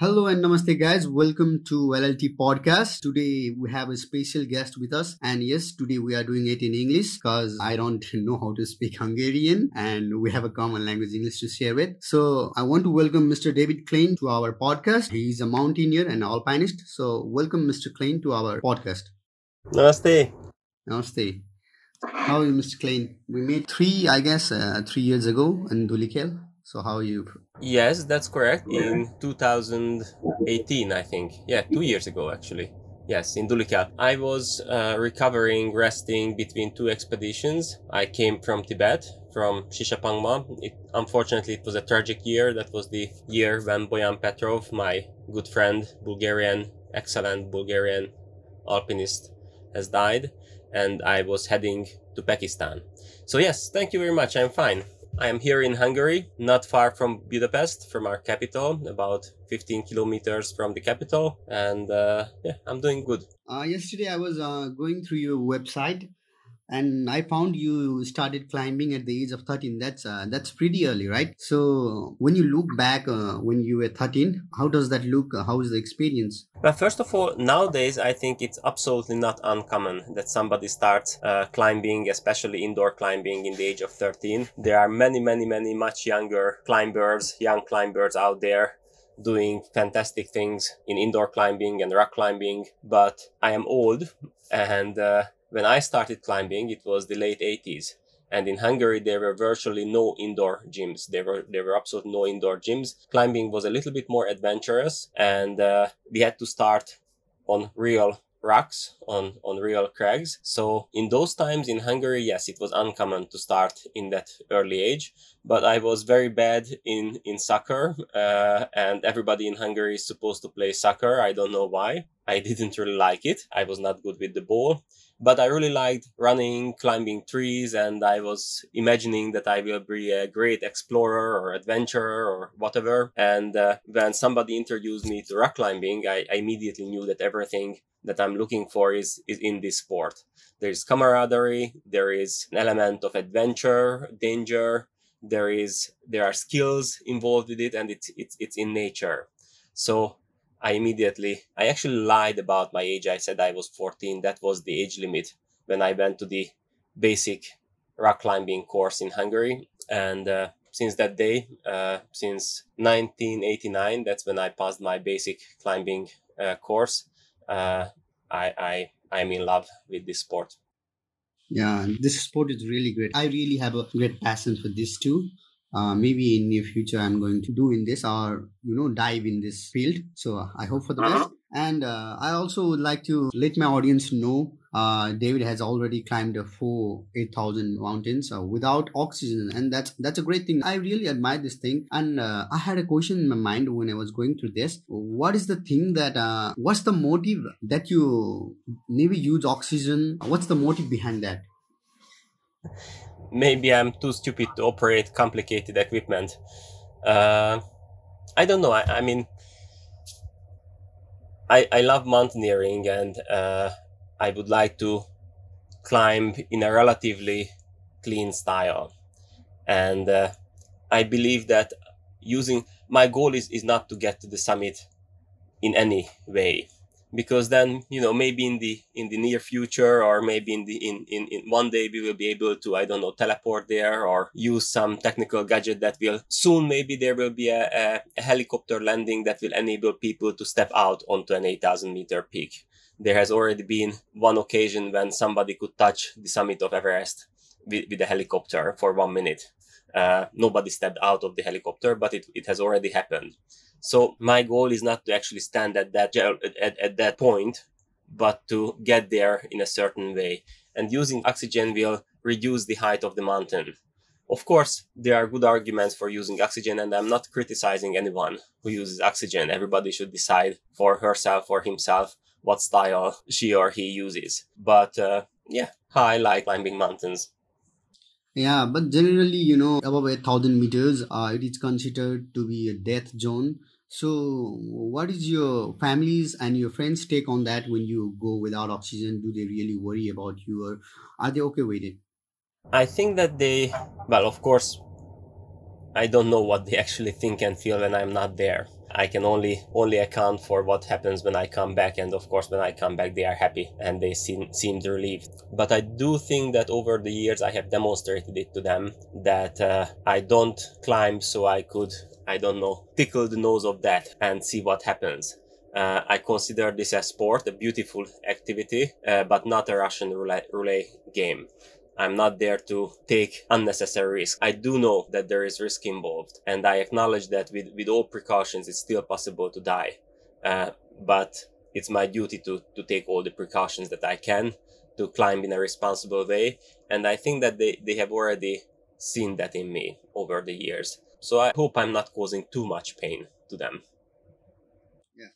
Hello and namaste, guys. Welcome to LLT podcast. Today we have a special guest with us, and yes, today we are doing it in English because I don't know how to speak Hungarian, and we have a common language English to share with. So I want to welcome Mr. David Klein to our podcast. He is a mountaineer and alpinist. So welcome, Mr. Klein, to our podcast. Namaste. Namaste. How are you, Mr. Klein? We met three, I guess, uh, three years ago in Dhulikhel. So how you? Yes, that's correct. In 2018, I think. Yeah, two years ago, actually. Yes, in Dhulikhel. I was uh, recovering, resting between two expeditions. I came from Tibet, from Shishapangma. It, unfortunately, it was a tragic year. That was the year when Boyan Petrov, my good friend, Bulgarian, excellent Bulgarian alpinist, has died. And I was heading to Pakistan. So, yes, thank you very much. I'm fine. I am here in Hungary, not far from Budapest, from our capital, about 15 kilometers from the capital, and uh, yeah, I'm doing good. Uh, yesterday, I was uh, going through your website and i found you started climbing at the age of 13 that's uh, that's pretty early right? So when you look back uh, when you were 13 how does that look? How is the experience? Well first of all nowadays i think it's absolutely not uncommon that somebody starts uh, climbing especially indoor climbing in the age of 13 there are many many many much younger climbers young climbers out there doing fantastic things in indoor climbing and rock climbing. But i am old and uh, when I started climbing, it was the late 80s. And in Hungary, there were virtually no indoor gyms. There were there were absolutely no indoor gyms. Climbing was a little bit more adventurous, and uh, we had to start on real rocks on on real crags so in those times in hungary yes it was uncommon to start in that early age but i was very bad in in soccer uh, and everybody in hungary is supposed to play soccer i don't know why i didn't really like it i was not good with the ball but I really liked running, climbing trees, and I was imagining that I will be a great explorer or adventurer or whatever. And uh, when somebody introduced me to rock climbing, I, I, immediately knew that everything that I'm looking for is, is in this sport. There's camaraderie, there is an element of adventure, danger, there is there are skills involved with it, and it's it's it's in nature. So I immediately, I actually lied about my age. I said I was 14. That was the age limit when I went to the basic rock climbing course in Hungary. And uh, since that day, uh, since 1989, that's when I passed my basic climbing uh, course. Uh, I, I, I'm in love with this sport. Yeah, this sport is really great. I really have a great passion for this too uh, maybe in near future i'm going to do in this or you know dive in this field. So i hope for the uh-huh. best. And uh, i also would like to let my audience know uh, david has already climbed a four 8000 mountains uh, without oxygen. And that's that's a great thing. I really admire this thing. And uh, i had a question in my mind when i was going through this. What is the thing that uh, what's the motive that you never use oxygen? What's the motive behind that maybe I'm too stupid to operate complicated equipment. Uh, I don't know. I, I, mean, I, I love mountaineering and uh, I would like to climb in a relatively clean style. And uh, I believe that using my goal is, is not to get to the summit in any way because then you know maybe in the in the near future or maybe in the in, in in one day we will be able to i don't know teleport there or use some technical gadget that will soon maybe there will be a, a, a helicopter landing that will enable people to step out onto an 8000 meter peak. There has already been one occasion when somebody could touch the summit of everest with, with a helicopter for one minute. Uh, nobody stepped out of the helicopter but it, it has already happened so my goal is not to actually stand at that at, at that point, but to get there in a certain way. And using oxygen will reduce the height of the mountain. Of course, there are good arguments for using oxygen, and I'm not criticizing anyone who uses oxygen. Everybody should decide for herself or himself what style she or he uses. But uh, yeah, I like climbing mountains. Yeah, but generally, you know, above a thousand meters, uh, it is considered to be a death zone. So, what is your families and your friends' take on that when you go without oxygen? Do they really worry about you, or are they okay with it? I think that they, well, of course, I don't know what they actually think and feel when I'm not there. I can only only account for what happens when I come back, and of course, when I come back, they are happy and they seem seemed relieved. But I do think that over the years, I have demonstrated it to them that uh, I don't climb so I could, I don't know, tickle the nose of that and see what happens. Uh, I consider this a sport, a beautiful activity, uh, but not a Russian roulette, roulette game. I'm not there to take unnecessary risk. I do know that there is risk involved, and I acknowledge that with, with all precautions, it's still possible to die. Uh, but it's my duty to, to take all the precautions that I can to climb in a responsible way. And I think that they, they have already seen that in me over the years. So I hope I'm not causing too much pain to them. Yeah.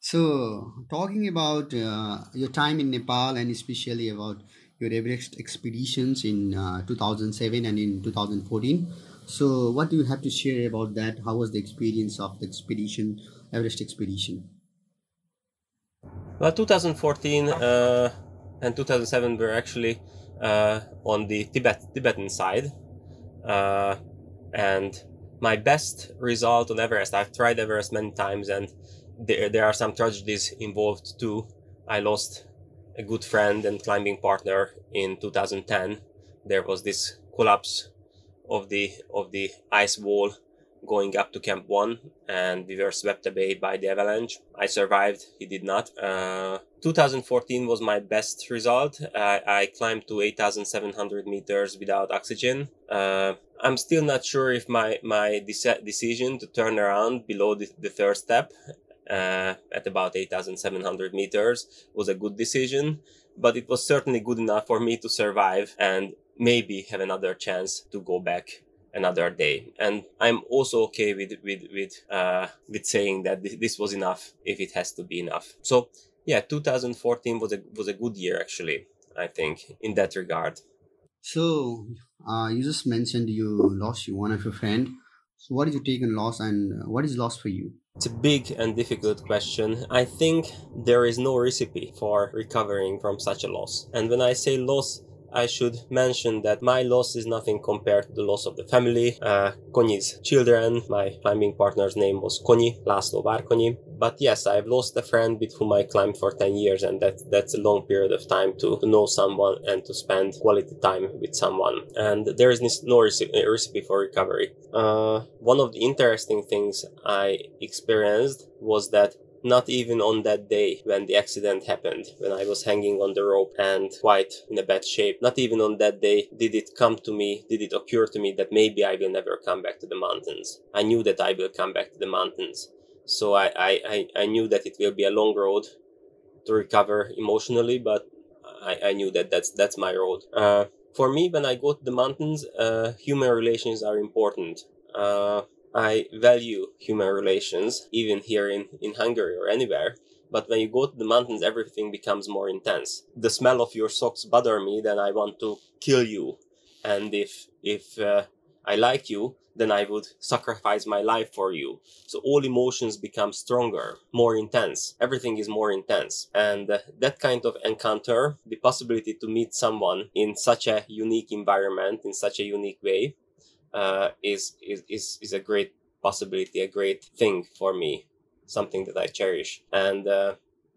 So, talking about uh, your time in Nepal and especially about your Everest expeditions in uh, 2007 and in 2014. So, what do you have to share about that? How was the experience of the expedition, Everest expedition? Well, 2014 uh, and 2007 were actually uh, on the Tibet Tibetan side, uh, and my best result on Everest. I've tried Everest many times, and there there are some tragedies involved too. I lost a good friend and climbing partner in 2010 there was this collapse of the of the ice wall going up to camp 1 and we were swept away by the avalanche. I survived he did not. Uh, 2014 was my best result. Uh, i climbed to 8700 meters without oxygen. Uh, i'm still not sure if my my de- decision to turn around below the, the third step uh, at about 8,700 meters was a good decision, but it was certainly good enough for me to survive and maybe have another chance to go back another day. And I'm also okay with with with uh, with saying that this was enough if it has to be enough. So yeah, 2014 was a was a good year actually. I think in that regard. So uh, you just mentioned you lost you one of your friend. So what did you take in loss, and what is loss for you? It's a big and difficult question. I think there is no recipe for recovering from such a loss. And when I say loss, I should mention that my loss is nothing compared to the loss of the family. Uh, children, my climbing partner's name was Konyi, Laszlo Várkonyi. But yes, I've lost a friend with whom I climbed for 10 years, and that, that's a long period of time to, to know someone and to spend quality time with someone. And there is no recipe, recipe for recovery. Uh, one of the interesting things I experienced was that not even on that day when the accident happened, when I was hanging on the rope and quite in a bad shape. Not even on that day did it come to me, did it occur to me that maybe I will never come back to the mountains. I knew that I will come back to the mountains. So I, I, I, knew that it will be a long road to recover emotionally, but I, I knew that that's, that's my road. Uh, for me, when I go to the mountains, uh, human relations are important. Uh, I value human relations, even here in, in Hungary or anywhere. But when you go to the mountains, everything becomes more intense. The smell of your socks bother me, then I want to kill you. And if if uh, I like you, then I would sacrifice my life for you. So all emotions become stronger, more intense. Everything is more intense. And uh, that kind of encounter, the possibility to meet someone in such a unique environment, in such a unique way, uh, is, is, is, is a great possibility, a great thing for me, something that I cherish. And uh,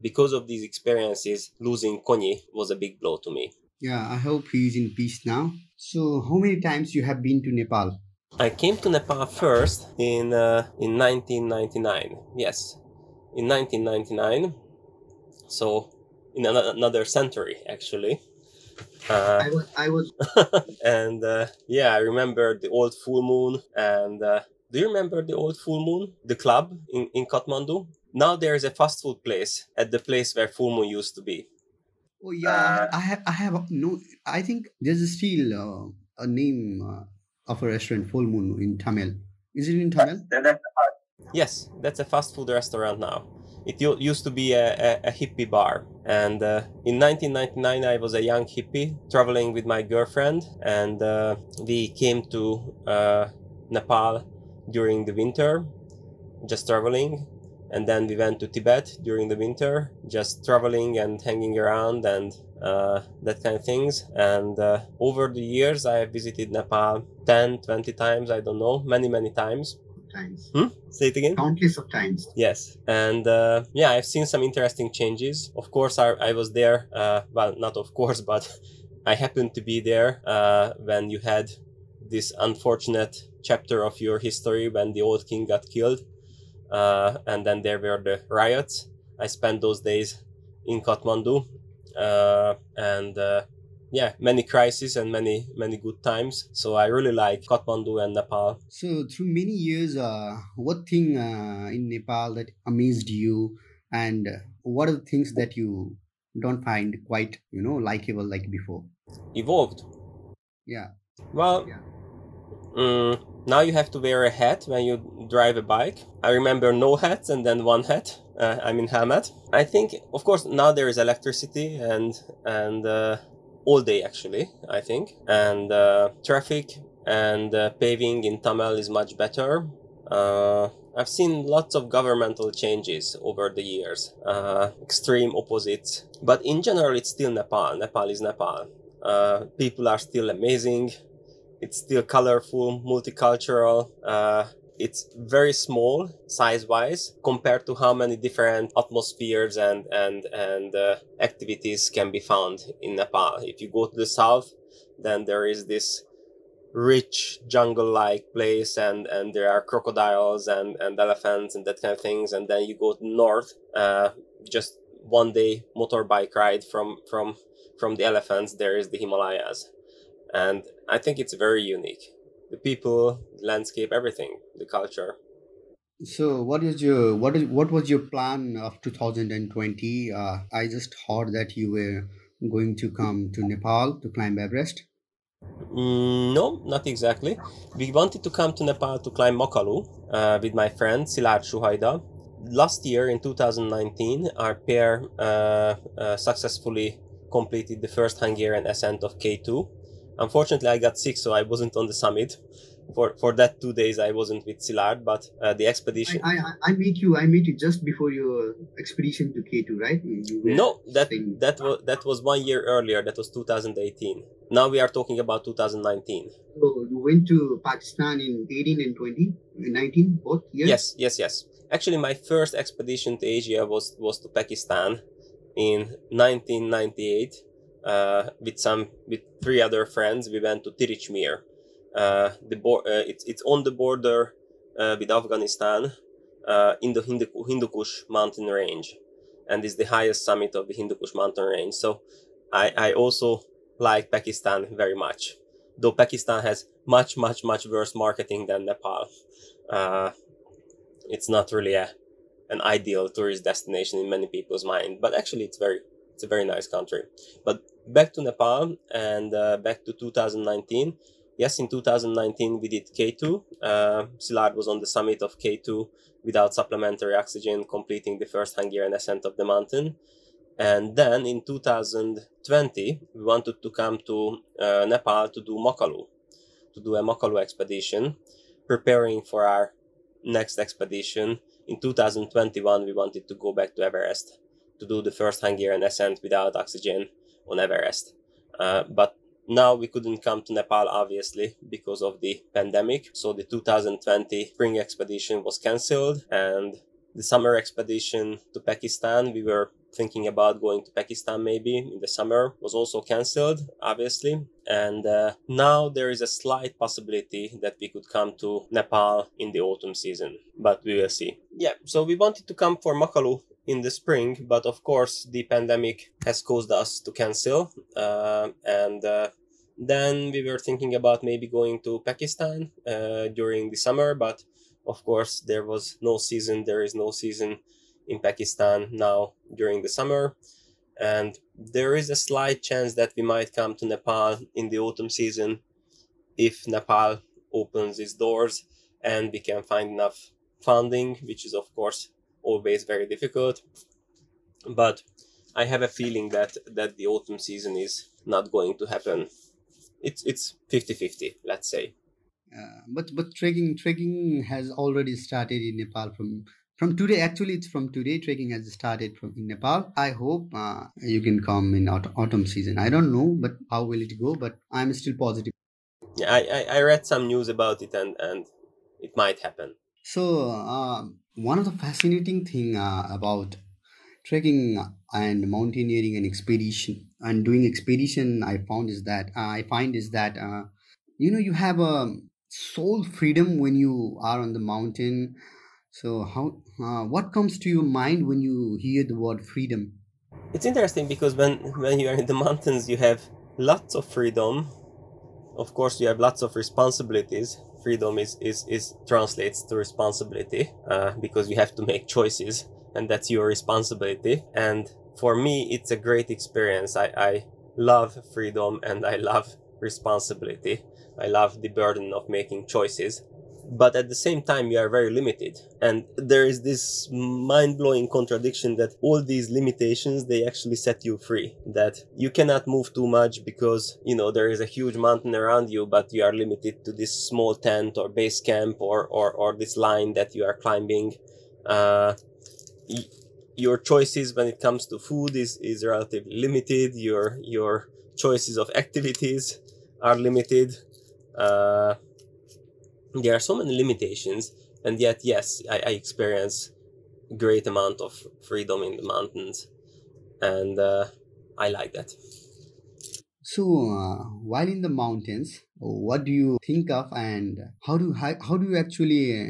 because of these experiences, losing Konyi was a big blow to me. Yeah, I hope he's in peace now. So, how many times you have been to Nepal? I came to Nepal first in uh, in 1999. Yes, in 1999. So, in another century, actually. Uh, I was, I was, and uh, yeah, I remember the old full moon. And uh, do you remember the old full moon, the club in in Kathmandu? Now there is a fast food place at the place where full moon used to be. Oh yeah, I have, I have no. I think there's still uh, a name uh, of a restaurant, Full Moon, in Thamel. Is it in Thamel? Yes, that's a fast food restaurant now. It used to be a, a, a hippie bar. And uh, in 1999, I was a young hippie traveling with my girlfriend, and uh, we came to uh, Nepal during the winter, just traveling. and then we went to Tibet during the winter, just traveling and hanging around and uh, that kind of things. And uh, over the years, I have visited Nepal 10, 20 times, I don't know, many, many times. Times. Hmm? Say it again. Countless of times. Yes, and uh, yeah, I've seen some interesting changes. Of course, I, I was there. Uh, well, not of course, but I happened to be there uh, when you had this unfortunate chapter of your history when the old king got killed uh, and then there were the riots. I spent those days in Kathmandu, uh, and uh, yeah, many crises and many many good times. So I really like Kathmandu and Nepal. So through many years, uh, what thing uh, in Nepal that amazed you, and what are the things that you don't find quite you know likable like before? Evolved. Yeah. Well. Yeah. Um, now you have to wear a hat when you drive a bike. I remember no hats and then one hat. Uh, I mean helmet. I think, of course, now there is electricity and and uh, all day actually. I think and uh, traffic and uh, paving in Thamel is much better. Uh, I've seen lots of governmental changes over the years, uh, extreme opposites. But in general, it's still Nepal. Nepal is Nepal. people are still amazing it's still colorful, multicultural. It's very small size wise compared to how many different atmospheres and and and uh, activities can be found in Nepal. If you go to the south, then there is this rich jungle like place and and there are crocodiles and and elephants and that kind of things and then you go north uh, just one day motorbike ride from from from the elephants there is the himalayas and I think it's very unique. The people, the landscape, everything, the culture. So, what is your what is what was your plan of 2020? Uh, I just heard that you were going to come to Nepal to climb Everest. Mm, no, not exactly. We wanted to come to Nepal to climb Makalu uh, with my friend Szilárd Suhajda. Last year in 2019, our pair uh, uh, successfully completed the first Hungarian ascent of K2 Unfortunately, I got sick, so I wasn't on the summit. For for that two days, I wasn't with Szilárd, but uh, the expedition. I, I I meet you. I meet you just before your expedition to K two, right? No, that that was that was one year earlier. That was 2018. Now we are talking about 2019. So you went to Pakistan in 18 and 20, 19, both years. Yes, yes, yes. Actually, my first expedition to Asia was was to Pakistan in 1998 uh, with some with three other friends. We went to Tirich Mir. Uh, the bo- uh, it's it's on the border uh, with Afghanistan in the Hindu, Hindu Kush mountain range, and is the highest summit of the Hindu Kush mountain range. So I I also like Pakistan very much, though Pakistan has much much much worse marketing than Nepal. It's not really a an ideal tourist destination in many people's mind, but actually it's very it's a very nice country. But back to Nepal and uh, back to 2019. Yes, in 2019 we did K2. Uh, Szilárd was on the summit of K2 without supplementary oxygen, completing the first Hungarian ascent of the mountain. And then in 2020, we wanted to come to uh, Nepal to do Makalu, to do a Makalu expedition, preparing for our next expedition. In 2021, we wanted to go back to Everest to do the first Hungarian ascent without oxygen on Everest. Uh, but now we couldn't come to Nepal, obviously, because of the pandemic. So the 2020 spring expedition was cancelled, and the summer expedition to Pakistan, we were thinking about going to Pakistan maybe in the summer, was also cancelled, obviously. And uh, now there is a slight possibility that we could come to Nepal in the autumn season, but we will see. Yeah, so we wanted to come for Makalu in the spring, but of course the pandemic has caused us to cancel. Uh, and uh, then we were thinking about maybe going to Pakistan uh, during the summer, but of course there was no season. There is no season in Pakistan now during the summer. And there is a slight chance that we might come to Nepal in the autumn season if Nepal opens its doors and we can find enough funding, which is, of course, always very difficult. But I have a feeling that that the autumn season is not going to happen. It's it's 50-50, let's say. Uh, but but trekking trekking has already started in Nepal from from today actually it's from today trekking has started from in nepal i hope uh, you can come in aut- autumn season i don't know but how will it go but i'm still positive yeah i i, I read some news about it and and it might happen so uh, one of the fascinating thing uh, about trekking and mountaineering and expedition and doing expedition i found is that uh, i find is that uh, you know you have a soul freedom when you are on the mountain. So how uh, what comes to your mind when you hear the word freedom? It's interesting because when when you are in the mountains you have lots of freedom. Of course you have lots of responsibilities freedom is is, is translates to responsibility uh, because you have to make choices and that's your responsibility. And for me it's a great experience. I, I love freedom and i love responsibility. I love the burden of making choices but at the same time you are very limited. And there is this mind-blowing contradiction that all these limitations they actually set you free that you cannot move too much because you know there is a huge mountain around you but you are limited to this small tent or base camp or or, or this line that you are climbing. Uh, y- your choices when it comes to food is, is relatively limited. Your your choices of activities are limited. Uh, there are so many limitations and yet yes I, I experience great amount of freedom in the mountains and uh, i like that so uh, while in the mountains what do you think of and how do how, how do you actually uh,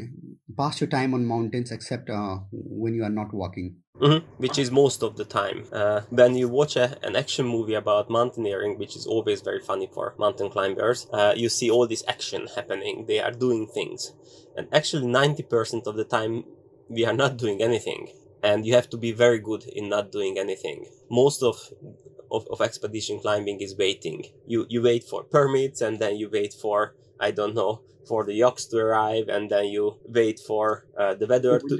pass your time on mountains except uh, when you are not walking Mm-hmm. Which is most of the time. Uh, when you watch a, an action movie about mountaineering, which is always very funny for mountain climbers, uh, you see all this action happening. They are doing things. And actually, 90% of the time, we are not doing anything. And you have to be very good in not doing anything. Most of of, of expedition climbing is waiting. You you wait for permits and then you wait for I don't know for the yaks to arrive and then you wait for uh, the weather to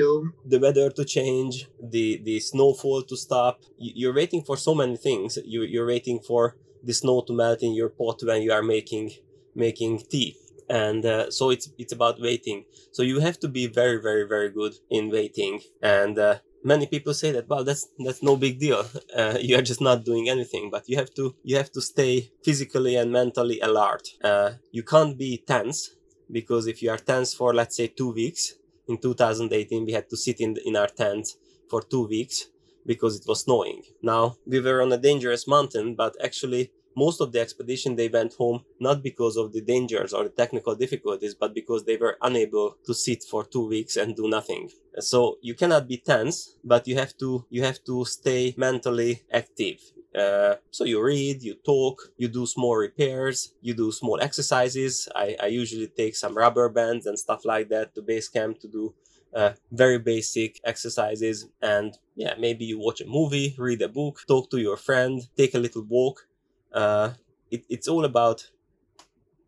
the weather to change the the snowfall to stop. You're waiting for so many things. You, you're waiting for the snow to melt in your pot when you are making making tea. And uh, so it's it's about waiting. So you have to be very very very good in waiting. And uh, many people say that well that's that's no big deal. Uh, you are just not doing anything but you have to you have to stay physically and mentally alert. Uh, you can't be tense because if you are tense for let's say two weeks in 2018 we had to sit in, in our tent for two weeks because it was snowing. Now we were on a dangerous mountain but actually most of the expedition they went home not because of the dangers or the technical difficulties but because they were unable to sit for two weeks and do nothing so you cannot be tense but you have to you have to stay mentally active uh, so you read, you talk, you do small repairs, you do small exercises. I, I usually take some rubber bands and stuff like that to base camp to do uh, very basic exercises. And yeah, maybe you watch a movie, read a book, talk to your friend, take a little walk. Uh, it, it's all about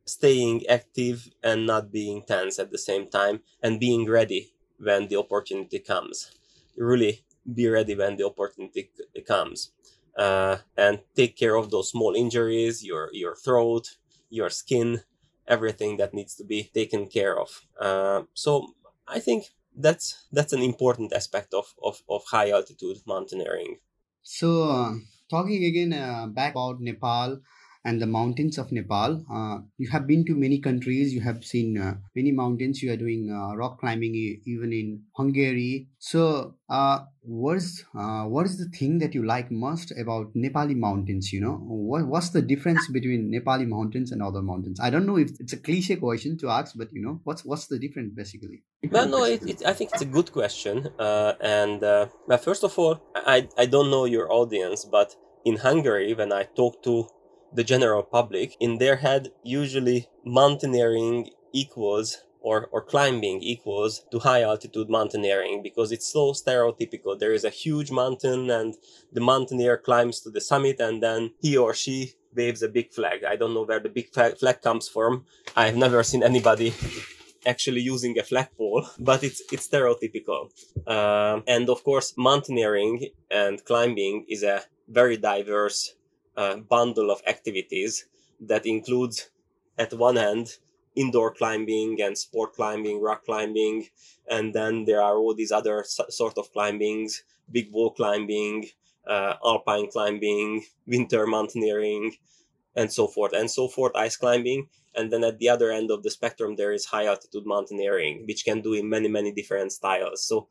staying active and not being tense at the same time and being ready when the opportunity comes. Really be ready when the opportunity comes uh, and take care of those small injuries, your your throat, your skin, everything that needs to be taken care of. Uh, so I think that's that's an important aspect of of, of high altitude mountaineering. So uh, talking again uh, back about Nepal and the mountains of Nepal. Uh, you have been to many countries. You have seen uh, many mountains. You are doing uh, rock climbing even in Hungary. So, uh, what is uh, what is the thing that you like most about Nepali mountains? You know, what, what's the difference between Nepali mountains and other mountains? I don't know if it's a cliche question to ask, but you know, what's what's the difference basically? Well, no, it, it, I think it's a good question. Uh, and first of all, I I don't know your audience, but in Hungary, when I talk to the general public, in their head, usually mountaineering equals or, or climbing equals to high altitude mountaineering because it's so stereotypical. There is a huge mountain and the mountaineer climbs to the summit and then he or she waves a big flag. I don't know where the big flag, comes from. I've never seen anybody actually using a flagpole, but it's it's stereotypical. Uh, and of course, mountaineering and climbing is a very diverse uh, bundle of activities that includes, at one hand, indoor climbing and sport climbing, rock climbing, and then there are all these other sort of climbings, big wall climbing, uh, alpine climbing, winter mountaineering, and so forth and so forth, ice climbing. And then at the other end of the spectrum, there is high altitude mountaineering, which can do in many, many different styles. So